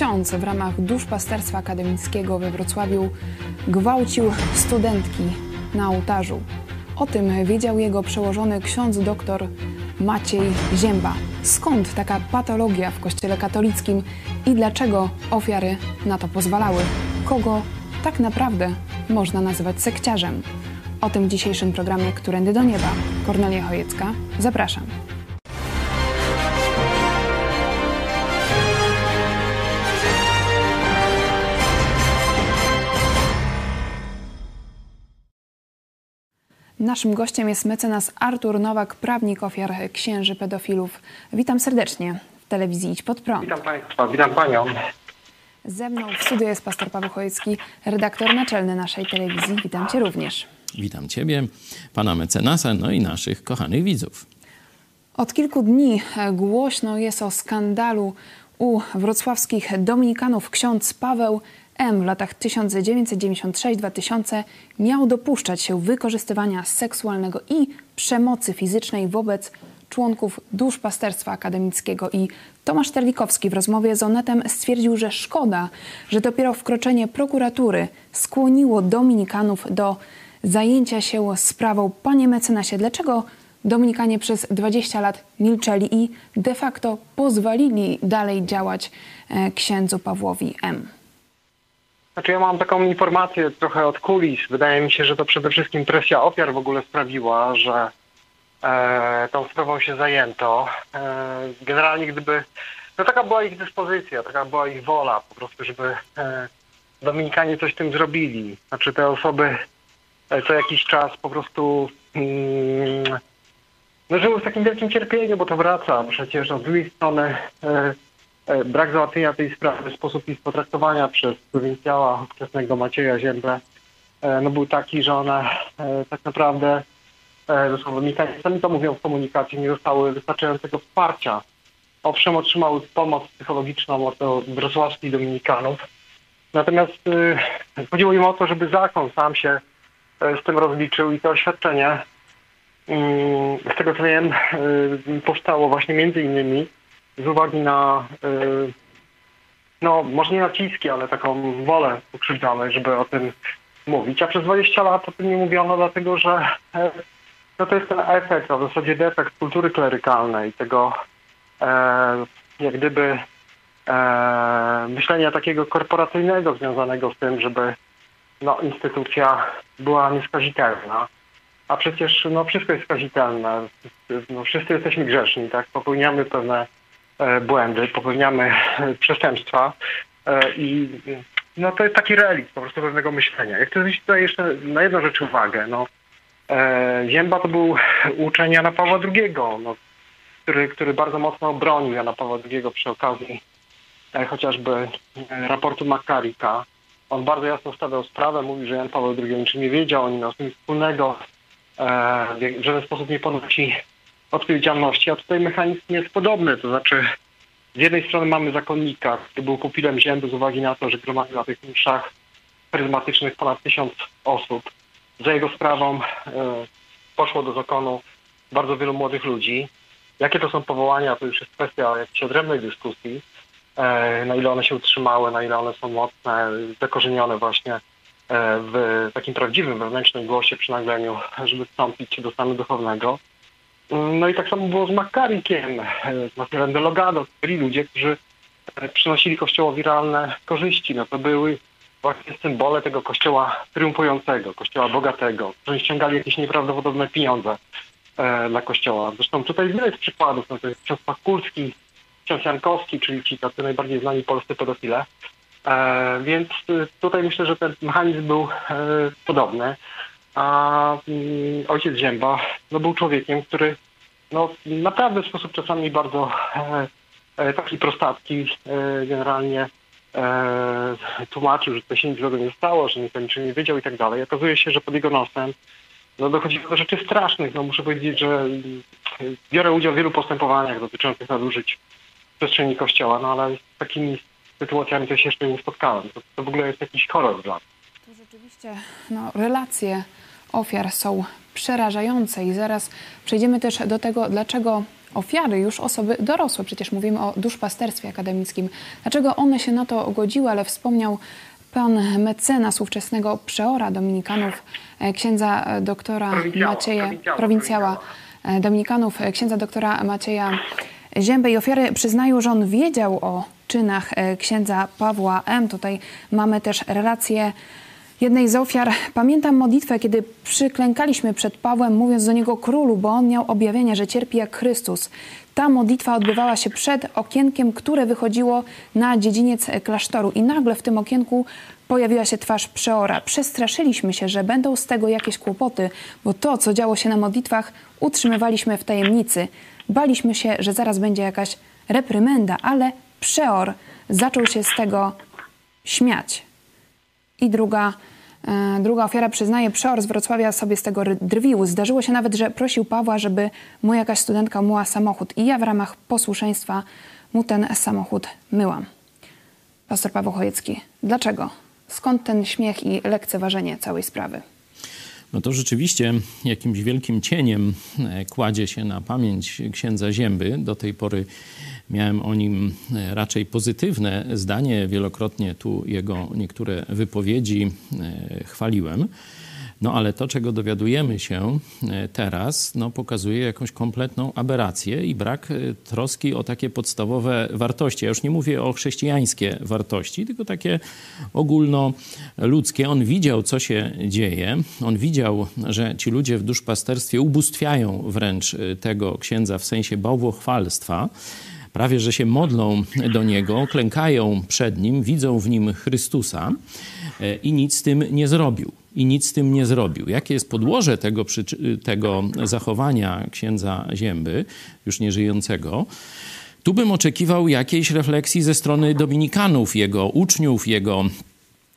ksiądz w ramach duszpasterstwa akademickiego we Wrocławiu gwałcił studentki na ołtarzu. O tym wiedział jego przełożony ksiądz doktor Maciej Zięba. Skąd taka patologia w kościele katolickim i dlaczego ofiary na to pozwalały? Kogo tak naprawdę można nazywać sekciarzem? O tym dzisiejszym programie Którędy do Nieba. Kornelia Chojecka, zapraszam. Naszym gościem jest mecenas Artur Nowak, prawnik ofiar księży pedofilów. Witam serdecznie w telewizji Idź Pod Prąd. Witam Państwa, witam Panią. Ze mną w studiu jest pastor Paweł Chojecki, redaktor naczelny naszej telewizji. Witam Cię również. Witam Ciebie, Pana mecenasa, no i naszych kochanych widzów. Od kilku dni głośno jest o skandalu u wrocławskich dominikanów. Ksiądz Paweł M. w latach 1996-2000 miał dopuszczać się wykorzystywania seksualnego i przemocy fizycznej wobec członków duszpasterstwa akademickiego i Tomasz Terlikowski w rozmowie z Onetem stwierdził, że szkoda, że dopiero wkroczenie prokuratury skłoniło dominikanów do zajęcia się sprawą. Panie mecenasie, dlaczego Dominikanie przez 20 lat milczeli i de facto pozwolili dalej działać e, księdzu Pawłowi M.? Znaczy ja mam taką informację trochę od kulis. Wydaje mi się, że to przede wszystkim presja ofiar w ogóle sprawiła, że e, tą sprawą się zajęto. E, generalnie gdyby, no taka była ich dyspozycja, taka była ich wola po prostu, żeby e, Dominikanie coś tym zrobili. Znaczy te osoby e, co jakiś czas po prostu mm, no żyły w takim wielkim cierpieniu, bo to wraca przecież, a z drugiej strony E, brak załatwienia tej sprawy, sposób ich potraktowania przez prowincjała wczesnego Macieja Ziemble e, no był taki, że one e, tak naprawdę, zresztą Dominikanie sami to mówią w komunikacji, nie dostały wystarczającego wsparcia. Owszem, otrzymały pomoc psychologiczną od wrocławskich Dominikanów, natomiast chodziło im o to, żeby zakon sam się z tym rozliczył i to oświadczenie, mm, z tego co wiem, powstało właśnie między innymi z uwagi na, y, no może nie naciski, ale taką wolę pokrzywdzonej, żeby o tym mówić. A przez 20 lat o tym nie mówiono, dlatego że e, no to jest ten efekt, a w zasadzie defekt kultury klerykalnej, tego e, jak gdyby e, myślenia takiego korporacyjnego związanego z tym, żeby no, instytucja była nieskazitelna. A przecież no, wszystko jest skazitelne. No, wszyscy jesteśmy grzeszni, tak? Popełniamy pewne błędy, popełniamy e, przestępstwa e, i no to jest taki relikt po prostu pewnego myślenia. Ja chcę zwrócić tutaj jeszcze na jedną rzecz uwagę. No, Zięba to był uczeń Jana Pawła II, no, który, który bardzo mocno bronił Jana Pawła II przy okazji chociażby raportu Makarika. On bardzo jasno stawiał sprawę, mówił, że Jan Paweł II niczym nie wiedział, oni miał z tym wspólnego, w żaden sposób nie ponosi odpowiedzialności, a tutaj mechanizm jest podobny, to znaczy z jednej strony mamy zakonnika, który był pupilem zięby z uwagi na to, że gromadził na tych mszach charyzmatycznych ponad tysiąc osób. Za jego sprawą e, poszło do zakonu bardzo wielu młodych ludzi. Jakie to są powołania, to już jest kwestia jakiejś odrębnej dyskusji, e, na ile one się utrzymały, na ile one są mocne, zakorzenione właśnie e, w takim prawdziwym wewnętrznym głosie przynagleniu, żeby wstąpić do stanu duchownego. No i tak samo było z Makarikiem, z Marcelem Delogado, byli ludzie, którzy e, przynosili Kościołowi realne korzyści. No to były właśnie symbole tego Kościoła triumfującego, Kościoła bogatego, którzy ściągali jakieś nieprawdopodobne pieniądze e, dla Kościoła. Zresztą tutaj wiele jest przykładów, no to jest ksiądz Pakulski, ksiądz Jankowski, czyli ci tacy najbardziej znani polscy pedofile. E, więc e, tutaj myślę, że ten mechanizm był e, podobny a mm, ojciec Zięba no, był człowiekiem, który no, naprawdę w sposób czasami bardzo e, e, taki prostacki e, generalnie e, tłumaczył, że to się nic nie stało, że nikt o niczym nie wiedział i tak dalej. Okazuje się, że pod jego nosem no, dochodzi do rzeczy strasznych. No, muszę powiedzieć, że mm, biorę udział w wielu postępowaniach dotyczących nadużyć w przestrzeni kościoła, no ale z takimi sytuacjami to się jeszcze nie spotkałem. To, to w ogóle jest jakiś horror dla mnie. To rzeczywiście no, relacje ofiar są przerażające i zaraz przejdziemy też do tego, dlaczego ofiary już osoby dorosłe. Przecież mówimy o duszpasterstwie akademickim. Dlaczego one się na to godziły, ale wspomniał pan mecenas ówczesnego przeora dominikanów, e, księdza e, doktora Prowincjała, Macieja, prowincjała, prowincjała e, dominikanów, księdza doktora Macieja Ziębę i ofiary przyznają, że on wiedział o czynach księdza Pawła M. Tutaj mamy też relację jednej z ofiar. Pamiętam modlitwę, kiedy przyklękaliśmy przed Pawłem, mówiąc do niego królu, bo on miał objawienie, że cierpi jak Chrystus. Ta modlitwa odbywała się przed okienkiem, które wychodziło na dziedziniec klasztoru. I nagle w tym okienku pojawiła się twarz przeora. Przestraszyliśmy się, że będą z tego jakieś kłopoty, bo to, co działo się na modlitwach, utrzymywaliśmy w tajemnicy. Baliśmy się, że zaraz będzie jakaś reprymenda, ale przeor zaczął się z tego śmiać. I druga, e, druga ofiara przyznaje, przeor z Wrocławia sobie z tego drwił. Zdarzyło się nawet, że prosił Pawła, żeby mu jakaś studentka myła samochód. I ja w ramach posłuszeństwa mu ten samochód myłam. Pastor Paweł Chojecki, dlaczego? Skąd ten śmiech i lekceważenie całej sprawy? No to rzeczywiście jakimś wielkim cieniem e, kładzie się na pamięć księdza Zięby. Do tej pory miałem o nim e, raczej pozytywne zdanie. Wielokrotnie tu jego niektóre wypowiedzi e, chwaliłem. No ale to, czego dowiadujemy się e, teraz, no, pokazuje jakąś kompletną aberrację i brak troski o takie podstawowe wartości. Ja już nie mówię o chrześcijańskie wartości, tylko takie ogólnoludzkie. On widział, co się dzieje. On widział, że ci ludzie w duszpasterstwie ubóstwiają wręcz tego księdza w sensie bałwochwalstwa prawie że się modlą do niego, klękają przed nim, widzą w nim Chrystusa e, i nic z tym nie zrobił. I nic z tym nie zrobił. Jakie jest podłoże tego, tego zachowania księdza Zięby, już nieżyjącego? Tu bym oczekiwał jakiejś refleksji ze strony dominikanów, jego uczniów, jego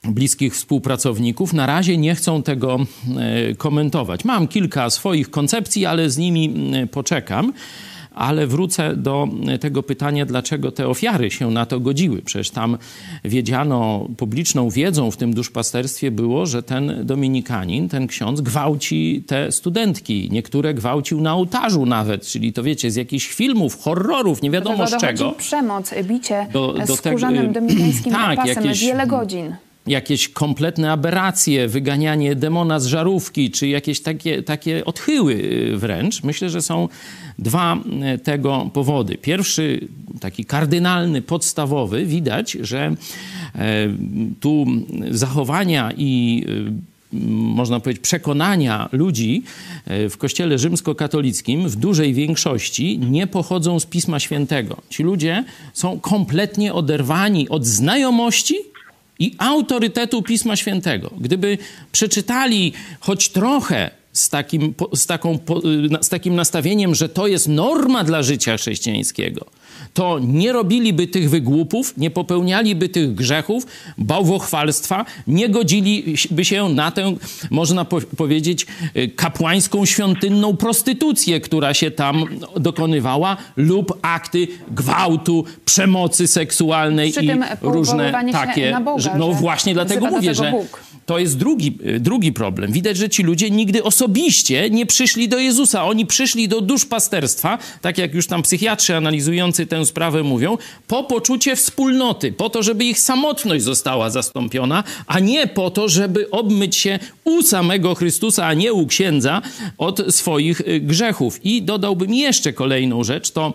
bliskich współpracowników. Na razie nie chcą tego e, komentować. Mam kilka swoich koncepcji, ale z nimi e, poczekam. Ale wrócę do tego pytania, dlaczego te ofiary się na to godziły. Przecież tam wiedziano, publiczną wiedzą w tym duszpasterstwie było, że ten dominikanin, ten ksiądz gwałci te studentki. Niektóre gwałcił na ołtarzu nawet, czyli to wiecie, z jakichś filmów, horrorów, nie wiadomo Do z czego. przemoc, bicie Do- do skórzanym tego- dominikańskim tak, pasem jakieś- wiele godzin. Jakieś kompletne aberracje, wyganianie demona z żarówki, czy jakieś takie, takie odchyły y, wręcz. Myślę, że są dwa y, tego powody. Pierwszy, taki kardynalny, podstawowy, widać, że e, tu zachowania i y, można powiedzieć, przekonania ludzi e, w kościele rzymskokatolickim w dużej większości nie pochodzą z Pisma Świętego. Ci ludzie są kompletnie oderwani od znajomości i autorytetu Pisma Świętego. Gdyby przeczytali choć trochę z takim, z, taką, z takim nastawieniem, że to jest norma dla życia chrześcijańskiego, to nie robiliby tych wygłupów, nie popełnialiby tych grzechów, bałwochwalstwa, nie godziliby się na tę, można po powiedzieć, y, kapłańską, świątynną prostytucję, która się tam dokonywała, lub akty gwałtu, przemocy seksualnej Przy i różne takie. Boga, no właśnie dlatego mówię, że Bóg. To jest drugi, drugi problem. Widać, że ci ludzie nigdy osobiście nie przyszli do Jezusa. Oni przyszli do duszpasterstwa, tak jak już tam psychiatrzy analizujący tę sprawę mówią, po poczucie wspólnoty, po to, żeby ich samotność została zastąpiona, a nie po to, żeby obmyć się u samego Chrystusa, a nie u księdza od swoich y, grzechów. I dodałbym jeszcze kolejną rzecz, to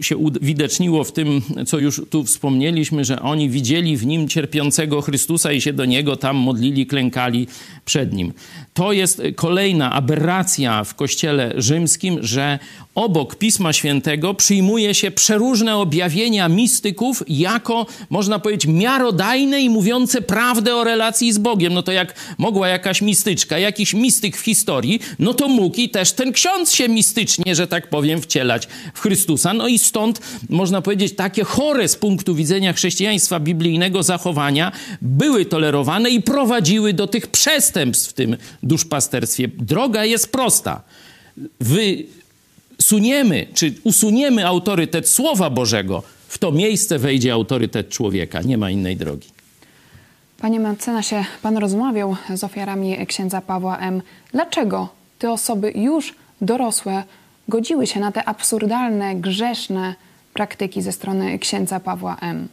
y, się uwidoczniło w tym, co już tu wspomnieliśmy, że oni widzieli w nim cierpiącego Chrystusa i się do niego tam modlili, klękali przed nim. To jest kolejna aberracja w kościele rzymskim, że obok Pisma Świętego przyjmuje się przeróżne objawienia mistyków jako, można powiedzieć, miarodajne i mówiące prawdę o relacji z Bogiem. No to jak mogła jakaś mistyczka, jakiś mistyk w historii, no to mógł i też ten ksiądz się mistycznie, że tak powiem, wcielać w Chrystusa. No i stąd, można powiedzieć, takie chore z punktu widzenia chrześcijaństwa biblijnego zachowania były tolerowane i prowadziły do tych przestępstw w tym duszpasterstwie. Droga jest prosta. Wysuniemy, czy usuniemy autorytet Słowa Bożego, w to miejsce wejdzie autorytet człowieka. Nie ma innej drogi. Panie mecenasie, pan rozmawiał z ofiarami księdza Pawła M. Dlaczego te osoby już dorosłe godziły się na te absurdalne, grzeszne praktyki ze strony księdza Pawła M.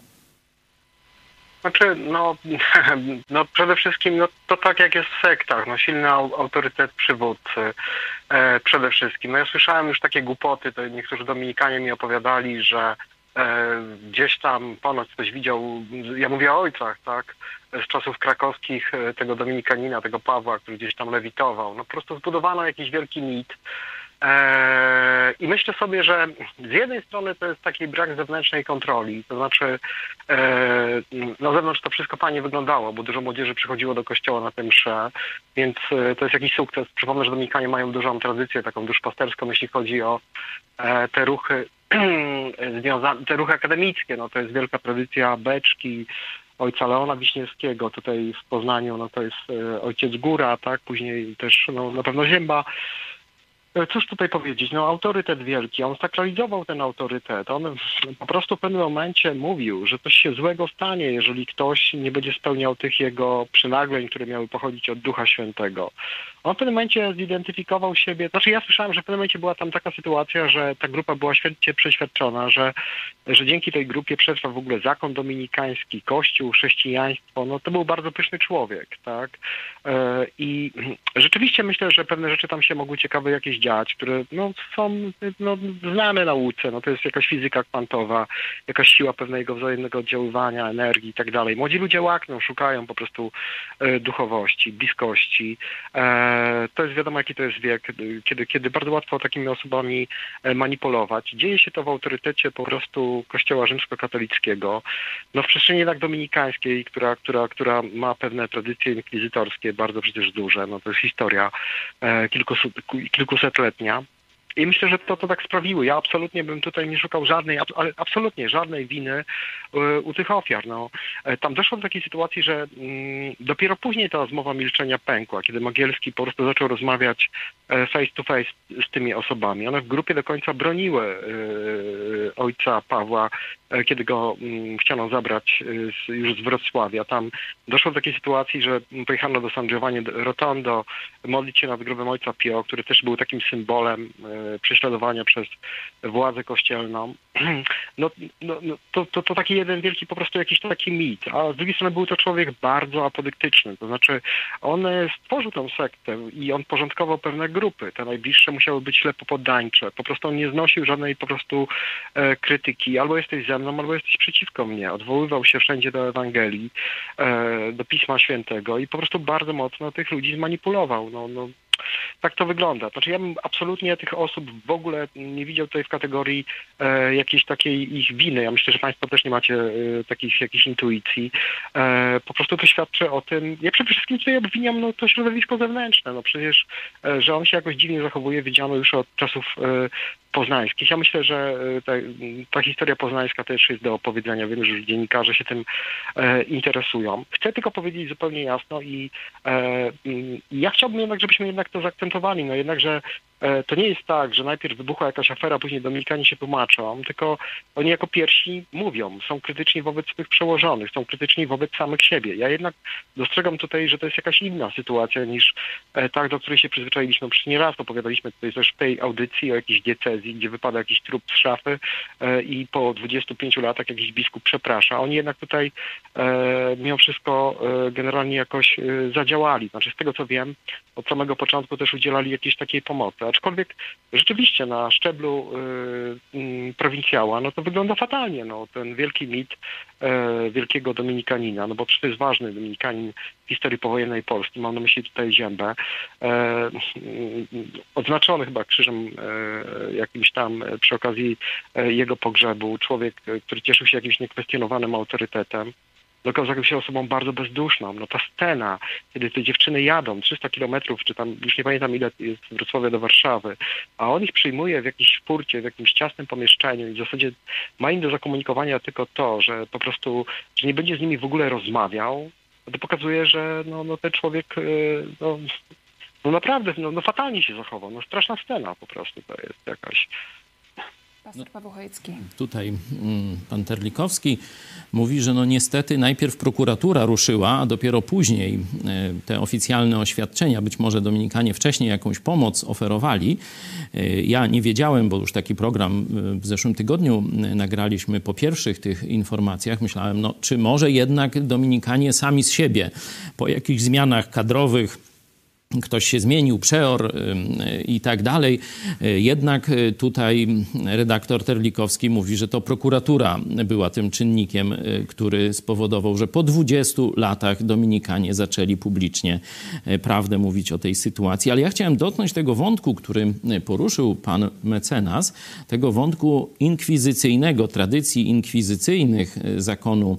Znaczy, no, no przede wszystkim no, to tak jak jest w sektach, no, silny autorytet przywódcy e, przede wszystkim. No ja słyszałem już takie głupoty, to niektórzy Dominikanie mi opowiadali, że e, gdzieś tam ponoć ktoś widział, ja mówię o ojcach, tak, z czasów krakowskich e, tego Dominikanina, tego Pawła, który gdzieś tam lewitował. No po prostu zbudowano jakiś wielki mit, I myślę sobie, że z jednej strony to jest taki brak zewnętrznej kontroli, to znaczy eee, na zewnątrz to wszystko fajnie wyglądało, bo dużo młodzieży przychodziło do kościoła na tym msze, więc e, to jest jakiś sukces. Przypomnę, że Dominikanie mają dużą tradycję taką duszpasterską, jeśli chodzi o e, te ruchy te ruchy akademickie, no to jest wielka tradycja beczki, ojca Leona Wiśniewskiego, tutaj w Poznaniu, no to jest e, ojciec Góra, tak, później też no, na pewno Zięba, cóż tutaj powiedzieć, no autorytet wielki, on sakralizował ten autorytet, on po prostu w pewnym momencie mówił, że coś się złego stanie, jeżeli ktoś nie będzie spełniał tych jego przynagleń, które miały pochodzić od Ducha Świętego. On w pewnym momencie zidentyfikował siebie, znaczy ja słyszałem, że w pewnym momencie była tam taka sytuacja, że ta grupa była świetnie przeświadczona, że, że dzięki tej grupie przetrwa w ogóle zakon dominikański, kościół, chrześcijaństwo, no to był bardzo pyszny człowiek, tak? E, I rzeczywiście myślę, że pewne rzeczy tam się mogły ciekawe jakieś dziać, które no, są no, znane nauce, no to jest jakaś fizyka kwantowa, jakaś siła pewnego wzajemnego oddziaływania, energii i tak dalej. Młodzi ludzie łakną, szukają po prostu e, duchowości, bliskości. E, to jest wiadomo, jaki to jest wiek, kiedy, kiedy bardzo łatwo takimi osobami e, manipulować. Dzieje się to w autorytecie po prostu Kościoła rzymskokatolickiego. No w przestrzeni jednak dominikańskiej, która, która, która ma pewne tradycje inkwizytorskie, bardzo przecież duże. No to jest historia kilkuset, kilkusetletnia. I myślę, że to, to tak sprawiło. Ja absolutnie bym tutaj nie szukał żadnej, absolutnie żadnej winy e, u tych ofiar. No, e, tam doszło do takiej sytuacji, że mm, dopiero później ta rozmowa milczenia pękła, kiedy Mogielski po prostu zaczął rozmawiać e, face to face z tymi osobami. One w grupie do końca broniły ojca Pawła, kiedy go mm, chciano zabrać już z Wrocławia. Tam doszło do takiej sytuacji, że pojechano do San Giovanni Rotondo modlić się nad grobem ojca Pio, który też był takim symbolem prześladowania przez władzę kościelną, no, no, no to, to, to taki jeden wielki po prostu jakiś taki mit. A z drugiej strony był to człowiek bardzo apodyktyczny, to znaczy on stworzył tę sektę i on porządkował pewne grupy. Te najbliższe musiały być ślepo poddańcze. Po prostu on nie znosił żadnej po prostu e, krytyki. Albo jesteś ze mną, albo jesteś przeciwko mnie. Odwoływał się wszędzie do Ewangelii, e, do Pisma Świętego i po prostu bardzo mocno tych ludzi zmanipulował. No, no, tak to wygląda. Znaczy ja bym absolutnie tych osób w ogóle nie widział tutaj w kategorii e, jakiejś takiej ich winy. Ja myślę, że Państwo też nie macie e, takich jakichś intuicji. E, po prostu to świadczy o tym, ja przede wszystkim tutaj obwiniam no, to środowisko zewnętrzne. No przecież, e, że on się jakoś dziwnie zachowuje, widziano już od czasów e, poznańskich. Ja myślę, że e, ta, ta, historia poznańska też jest do opowiedzenia. Wiem, że dziennikarze się tym e, interesują. Chcę tylko powiedzieć zupełnie jasno i e, ja chciałbym jednak, żebyśmy jednak to zaakcentowali. No jednakże to nie jest tak, że najpierw wybuchła jakaś afera, później Dominikanie się tłumaczą, tylko oni jako pierwsi mówią, są krytyczni wobec swych przełożonych, są krytyczni wobec samych siebie. Ja jednak dostrzegam tutaj, że to jest jakaś inna sytuacja niż e, ta, do której się przyzwyczailiśmy. Przecież nie raz opowiadaliśmy tutaj też w tej audycji o jakiejś diecezji, gdzie wypada jakiś trup z szafy e, i po 25 latach jakiś biskup przeprasza. Oni jednak tutaj mimo wszystko generalnie jakoś zadziałali. Znaczy z tego co wiem, od samego początku też udzielali jakiejś takiej pomocy aczkolwiek rzeczywiście na szczeblu y, y, prowincjała, no to wygląda fatalnie. No, ten wielki mit y, wielkiego Dominikanina, no bo przecież jest ważny Dominikanin w historii powojennej Polski, mam na myśli tutaj Ziębę, e, odznaczony chyba krzyżem e, jakimś tam przy okazji jego pogrzebu, człowiek, który cieszył się jakimś niekwestionowanym autorytetem, okazał się osobą bardzo bezduszną. No ta scena, kiedy te dziewczyny jadą 300 kilometrów, czy tam już nie pamiętam ile jest z Wrocławia do Warszawy, a on ich przyjmuje w jakiejś furcie, w jakimś ciasnym pomieszczeniu i w zasadzie ma im do zakomunikowania tylko to, że po prostu, że nie będzie z nimi w ogóle rozmawiał, to pokazuje, że no, no ten człowiek y, no, no naprawdę no, no fatalnie się zachował. No straszna scena po prostu to jest jakaś. Pastor Paweł Chojecki. Tutaj mm, pan Terlikowski mówi, że no niestety najpierw prokuratura ruszyła, a dopiero później e, te oficjalne oświadczenia, być może Dominikanie wcześniej jakąś pomoc oferowali. E, ja nie wiedziałem, bo już taki program e, w zeszłym tygodniu nagraliśmy po pierwszych tych informacjach. Myślałem, no czy może jednak Dominikanie sami z siebie po jakichś zmianach kadrowych ktoś się zmienił, przeor i tak dalej. Jednak tutaj redaktor Terlikowski mówi, że to prokuratura była tym czynnikiem, y, który spowodował, że po 20 latach Dominikanie zaczęli publicznie y, prawdę mówić o tej sytuacji. Ale ja chciałem dotknąć tego wątku, który poruszył pan mecenas, tego wątku inkwizycyjnego, tradycji inkwizycyjnych y, zakonu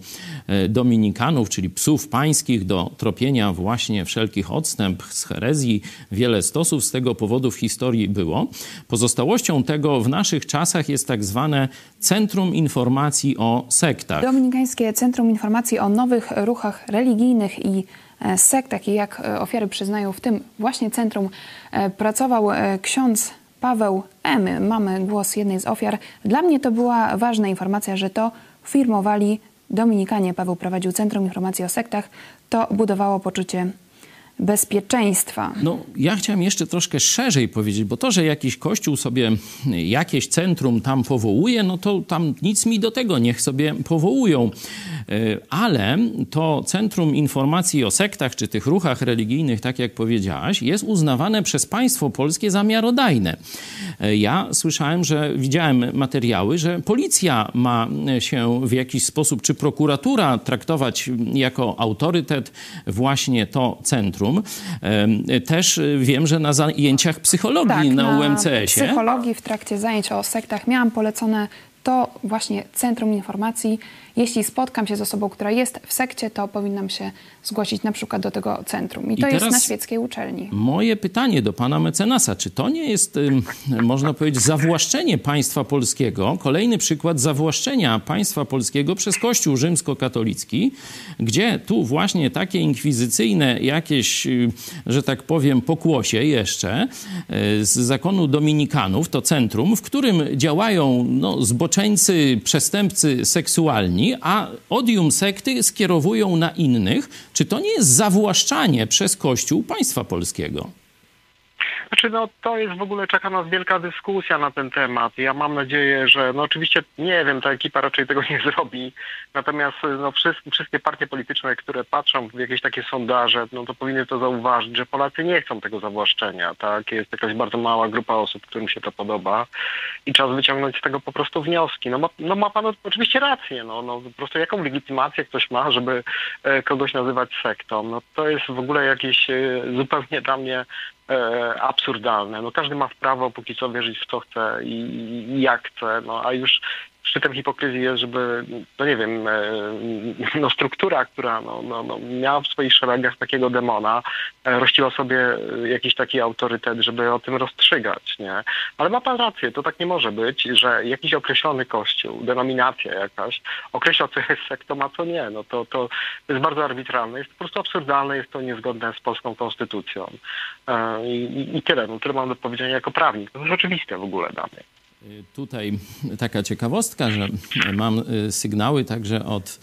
dominikanów, czyli psów pańskich do tropienia właśnie wszelkich odstępstw herezji. Wiele stosów z tego powodu w historii było. Pozostałością tego w naszych czasach jest tak zwane Centrum Informacji o Sektach. Dominikańskie Centrum Informacji o Nowych Ruchach Religijnych i e, sektach i jak e, ofiary przyznają, w tym właśnie centrum e, pracował ksiądz Paweł M. Mamy głos jednej z ofiar. Dla mnie to była ważna informacja, że to firmowali Dominikanie. Paweł prowadził Centrum Informacji o Sektach. To budowało poczucie bezpieczeństwa. No, ja chciałem jeszcze troszkę szerzej powiedzieć, bo to, że jakiś kościół sobie jakieś centrum tam powołuje, no to tam nic mi do tego, niech sobie powołują. E, ale to Centrum Informacji o Sektach czy tych ruchach religijnych, tak jak powiedziałaś, jest uznawane przez państwo polskie za miarodajne. E, ja słyszałem, że widziałem materiały, że policja ma się w jakiś sposób, czy prokuratura traktować jako autorytet właśnie to centrum centrum. Też wiem, że na zajęciach psychologii tak, na, na UMCS-ie. psychologii w trakcie zajęć o sektach miałam polecone to właśnie Centrum Informacji jeśli spotkam się z osobą, która jest w sekcie, to powinnam się zgłosić na przykład do tego centrum. I, I to jest na świeckiej uczelni. Moje pytanie do pana mecenasa, czy to nie jest, można powiedzieć, zawłaszczenie państwa polskiego, kolejny przykład zawłaszczenia państwa polskiego przez Kościół rzymskokatolicki, gdzie tu właśnie takie inkwizycyjne jakieś, że tak powiem, pokłosie jeszcze z zakonu dominikanów, to centrum, w którym działają no, zboczeńcy, przestępcy seksualni, a odium sekty skierowują na innych. Czy to nie jest zawłaszczanie przez Kościół państwa polskiego? Znaczy, no to jest w ogóle, czeka nas wielka dyskusja na ten temat. Ja mam nadzieję, że, no oczywiście, nie wiem, ta ekipa raczej tego nie zrobi, natomiast no, wszystkie, wszystkie partie polityczne, które patrzą w jakieś takie sondaże, no to powinny to zauważyć, że Polacy nie chcą tego zawłaszczenia, tak? Jest jakaś bardzo mała grupa osób, którym się to podoba i czas wyciągnąć z tego po prostu wnioski. No ma, no ma pan oczywiście rację, no, no po prostu jaką legitymację ktoś ma, żeby e, kogoś nazywać sektą, no to jest w ogóle jakieś e, zupełnie dla mnie e, absurdalne. No każdy ma prawo póki co wierzyć w co chce i, i jak chce, no a już szczytem hipokryzji jest, żeby, no nie wiem, e, no struktura, która no, no, no miała w swoich szeregach takiego demona, e, rościła sobie jakiś taki autorytet, żeby o tym rozstrzygać, nie? Ale ma pan rację, to tak nie może być, że jakiś określony kościół, denominacja jakaś, określa, co jest sektą, a co nie. No to, to jest bardzo arbitralne, jest po prostu absurdalne, jest to niezgodne z polską konstytucją. E, I, i tyle, no, tyle mam do powiedzenia jako prawnik. To jest oczywiste w ogóle dla mnie. Tutaj taka ciekawostka, że mam y, sygnały także od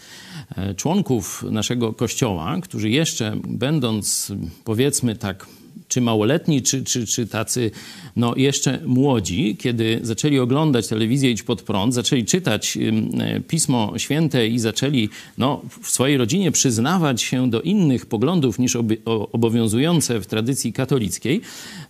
e, członków naszego kościoła, którzy jeszcze będąc powiedzmy tak czy małoletni, czy, czy, czy tacy no, jeszcze młodzi, kiedy zaczęli oglądać telewizję Idź Pod Prąd, zaczęli czytać e, Pismo Święte i zaczęli no, w swojej rodzinie przyznawać się do innych poglądów niż obowiązujące w tradycji katolickiej,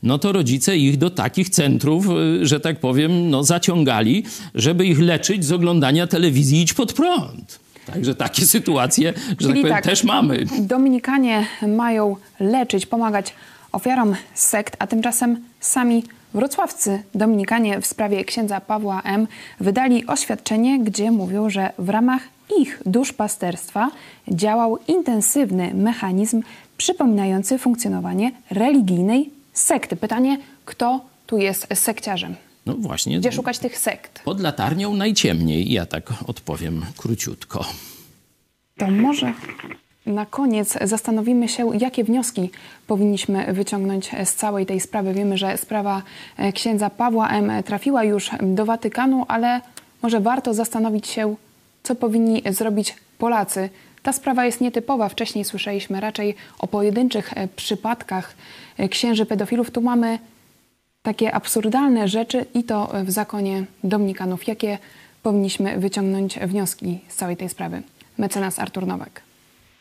no to rodzice ich do takich centrów, e, że tak powiem, no, zaciągali, żeby ich leczyć z oglądania telewizji Idź Pod Prąd. Także takie sytuacje, że tak powiem, tak, też mamy. Dominikanie mają leczyć, pomagać ofiarom sekt, a tymczasem sami wrocławcy dominikanie w sprawie księdza Pawła M. wydali oświadczenie, gdzie mówią, że w ramach ich duszpasterstwa działał intensywny mechanizm przypominający funkcjonowanie religijnej sekty. Pytanie, kto tu jest sekciarzem? No właśnie. Gdzie szukać tych sekt? Pod latarnią najciemniej, ja tak odpowiem króciutko. To może Na koniec zastanowimy się, jakie wnioski powinniśmy wyciągnąć z całej tej sprawy. Wiemy, że sprawa e, księdza Pawła M. trafiła już do Watykanu, ale może warto zastanowić się, co powinni zrobić Polacy. Ta sprawa jest nietypowa. Wcześniej słyszeliśmy raczej o pojedynczych e, przypadkach e, księży pedofilów. Tu mamy takie absurdalne rzeczy i to w zakonie Dominikanów. Jakie powinniśmy wyciągnąć wnioski z całej tej sprawy? Mecenas Artur Nowak.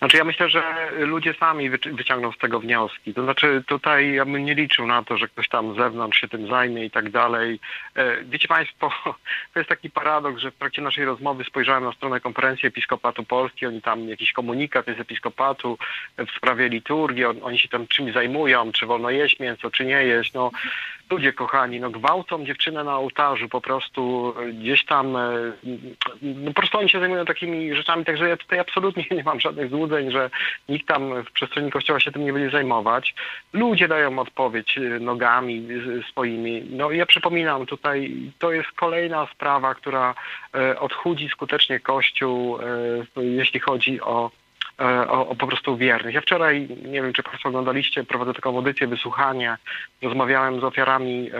Znaczy ja myślę, że ludzie sami wyciągną z tego wnioski. To znaczy tutaj ja bym nie liczył na to, że ktoś tam z zewnątrz się tym zajmie i tak dalej. E, wiecie Państwo, to jest taki paradoks, że w trakcie naszej rozmowy spojrzałem na stronę konferencji Episkopatu Polski, oni tam jakiś komunikat jest Episkopatu w sprawie liturgii, oni się tam czymś zajmują, czy wolno jeść mięso, czy nie jeść. No, ludzie kochani, no gwałcą dziewczynę na ołtarzu, po prostu gdzieś tam, e, no po prostu oni się zajmują takimi rzeczami, także ja tutaj absolutnie nie mam żadnych złudzeń, że nikt tam w przestrzeni kościoła się tym nie będzie zajmować. Ludzie dają odpowiedź e, nogami swoimi. No ja przypominam tutaj, to jest kolejna sprawa, która e, odchudzi skutecznie Kościół, jeśli chodzi o o, o, po prostu wiernych. Ja wczoraj, nie wiem czy Państwo oglądaliście, prowadzę taką audycję, wysłuchanie, rozmawiałem z ofiarami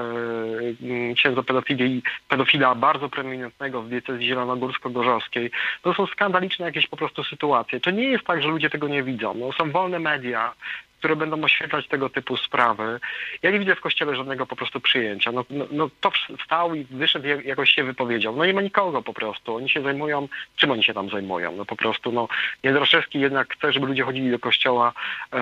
e, księdza pedofilii, pedofila bardzo preeminentnego w diecezji zielonogórsko-gorzowskiej. To są skandaliczne jakieś po prostu sytuacje. To nie jest tak, że ludzie tego nie widzą. No, są wolne media, które będą oświetlać tego typu sprawy. Ja nie widzę w kościele żadnego po prostu przyjęcia. No, no, no to wstał i wyszedł jakoś się wypowiedział. No nie ma nikogo po prostu. Oni się zajmują, czym oni się tam zajmują? No po prostu, no Jędraszewski jednak chce, żeby ludzie chodzili do kościoła, e,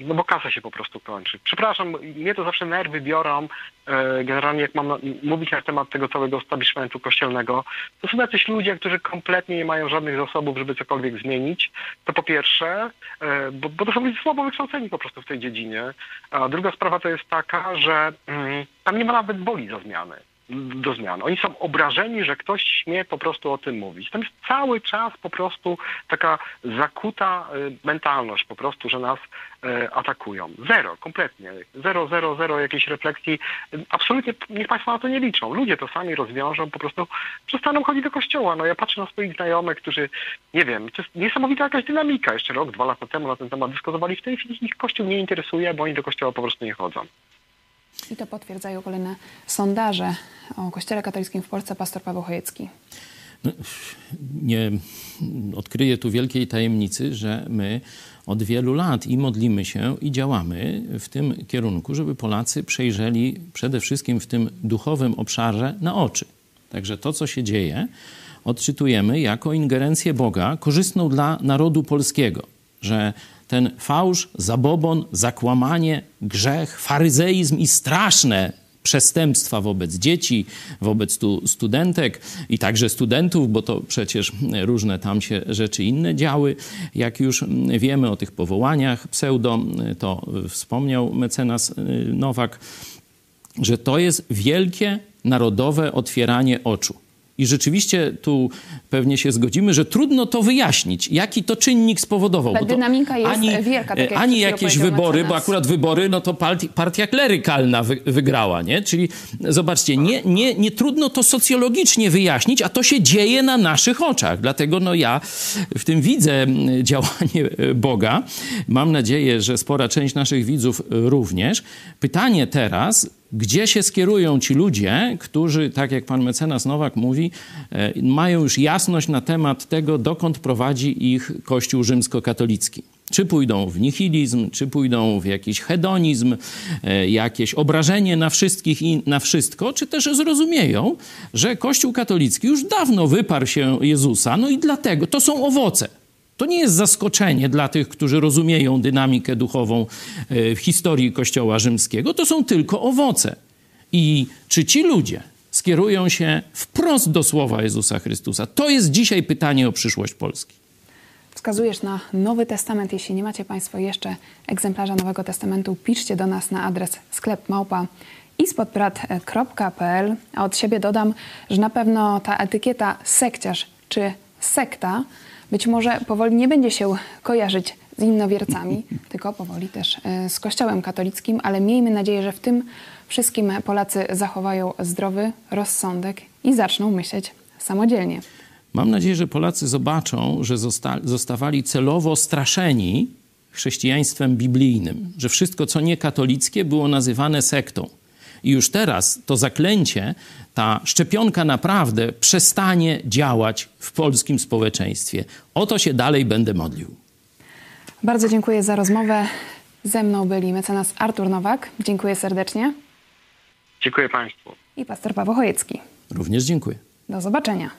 no bo kasa się po prostu kończy. Przepraszam, mnie to zawsze nerwy biorą, e, generalnie jak mam mówić na temat tego całego establishmentu kościelnego, to są jacyś ludzie, którzy kompletnie nie mają żadnych zasobów, żeby cokolwiek zmienić. To po pierwsze, e, bo, bo to są ludzie słabo wykształceni po prostu w tej dziedzinie. A druga sprawa to jest taka, że mm, tam nie ma nawet woli za zmiany do zmian. Oni są obrażeni, że ktoś śmie po prostu o tym mówić. Tam jest cały czas po prostu taka zakuta y, mentalność po prostu, że nas y, atakują. Zero, kompletnie. Zero, zero, zero jakiejś refleksji. Absolutnie niech Państwo na to nie liczą. Ludzie to sami rozwiążą, po prostu przestaną chodzić do kościoła. No ja patrzę na swoich znajomych, którzy, nie wiem, to jest niesamowita jakaś dynamika. Jeszcze rok, dwa lata temu na ten temat dyskutowali. W tej chwili ich kościół nie interesuje, bo oni do kościoła po prostu nie chodzą. I to potwierdzają kolejne sondaże o Kościele katolickim w Polsce. Pastor Paweł Chojecki. No, nie odkryję tu wielkiej tajemnicy, że my od wielu lat i modlimy się, i działamy w tym kierunku, żeby Polacy przejrzeli przede wszystkim w tym duchowym obszarze na oczy. Także to, co się dzieje, odczytujemy jako ingerencję Boga korzystną dla narodu polskiego, że ten fałsz, zabobon, zakłamanie, grzech, faryzeizm i straszne przestępstwa wobec dzieci, wobec tu studentek i także studentów, bo to przecież różne tam się rzeczy inne działy. Jak już wiemy o tych powołaniach pseudo, to wspomniał mecenas Nowak, że to jest wielkie narodowe otwieranie oczu. I rzeczywiście tu pewnie się zgodzimy, że trudno to wyjaśnić, jaki to czynnik spowodował. Ta dynamika jest ani, wielka. Tak jak ani jakieś wybory, bo akurat wybory, no to partia klerykalna wy, wygrała, nie? Czyli zobaczcie, nie, nie, nie trudno to socjologicznie wyjaśnić, a to się dzieje na naszych oczach. Dlatego no ja w tym widzę działanie Boga. Mam nadzieję, że spora część naszych widzów również. Pytanie teraz, gdzie się skierują ci ludzie, którzy, tak jak pan mecenas Nowak mówi, e, mają już jasność na temat tego, dokąd prowadzi ich Kościół rzymskokatolicki. Czy pójdą w nihilizm, czy pójdą w jakiś hedonizm, e, jakieś obrażenie na wszystkich i na wszystko, czy też zrozumieją, że Kościół katolicki już dawno wyparł się Jezusa, no i dlatego to są owoce. To nie jest zaskoczenie dla tych, którzy rozumieją dynamikę duchową e, w historii Kościoła rzymskiego. To są tylko owoce. I czy ci ludzie skierują się wprost do słowa Jezusa Chrystusa? To jest dzisiaj pytanie o przyszłość Polski. Wskazujesz na Nowy Testament. Jeśli nie macie Państwo jeszcze egzemplarza Nowego Testamentu, piszcie do nas na adres sklep małpa ispodbrat.pl. A od siebie dodam, że na pewno ta etykieta sekciarz czy sekta być może powoli nie będzie się kojarzyć z innowiercami, tylko powoli też e, z Kościołem katolickim, ale miejmy nadzieję, że w tym wszystkim Polacy zachowają zdrowy rozsądek i zaczną myśleć samodzielnie. Mam nadzieję, że Polacy zobaczą, że zosta zostawali celowo straszeni chrześcijaństwem biblijnym, że wszystko, co nie katolickie, było nazywane sektą. I już teraz to zaklęcie, ta szczepionka naprawdę przestanie działać w polskim społeczeństwie. O to się dalej będę modlił. Bardzo dziękuję za rozmowę. Ze mną byli mecenas Artur Nowak. Dziękuję serdecznie. Dziękuję Państwu. I pastor Paweł Chojecki. Również dziękuję. Do zobaczenia.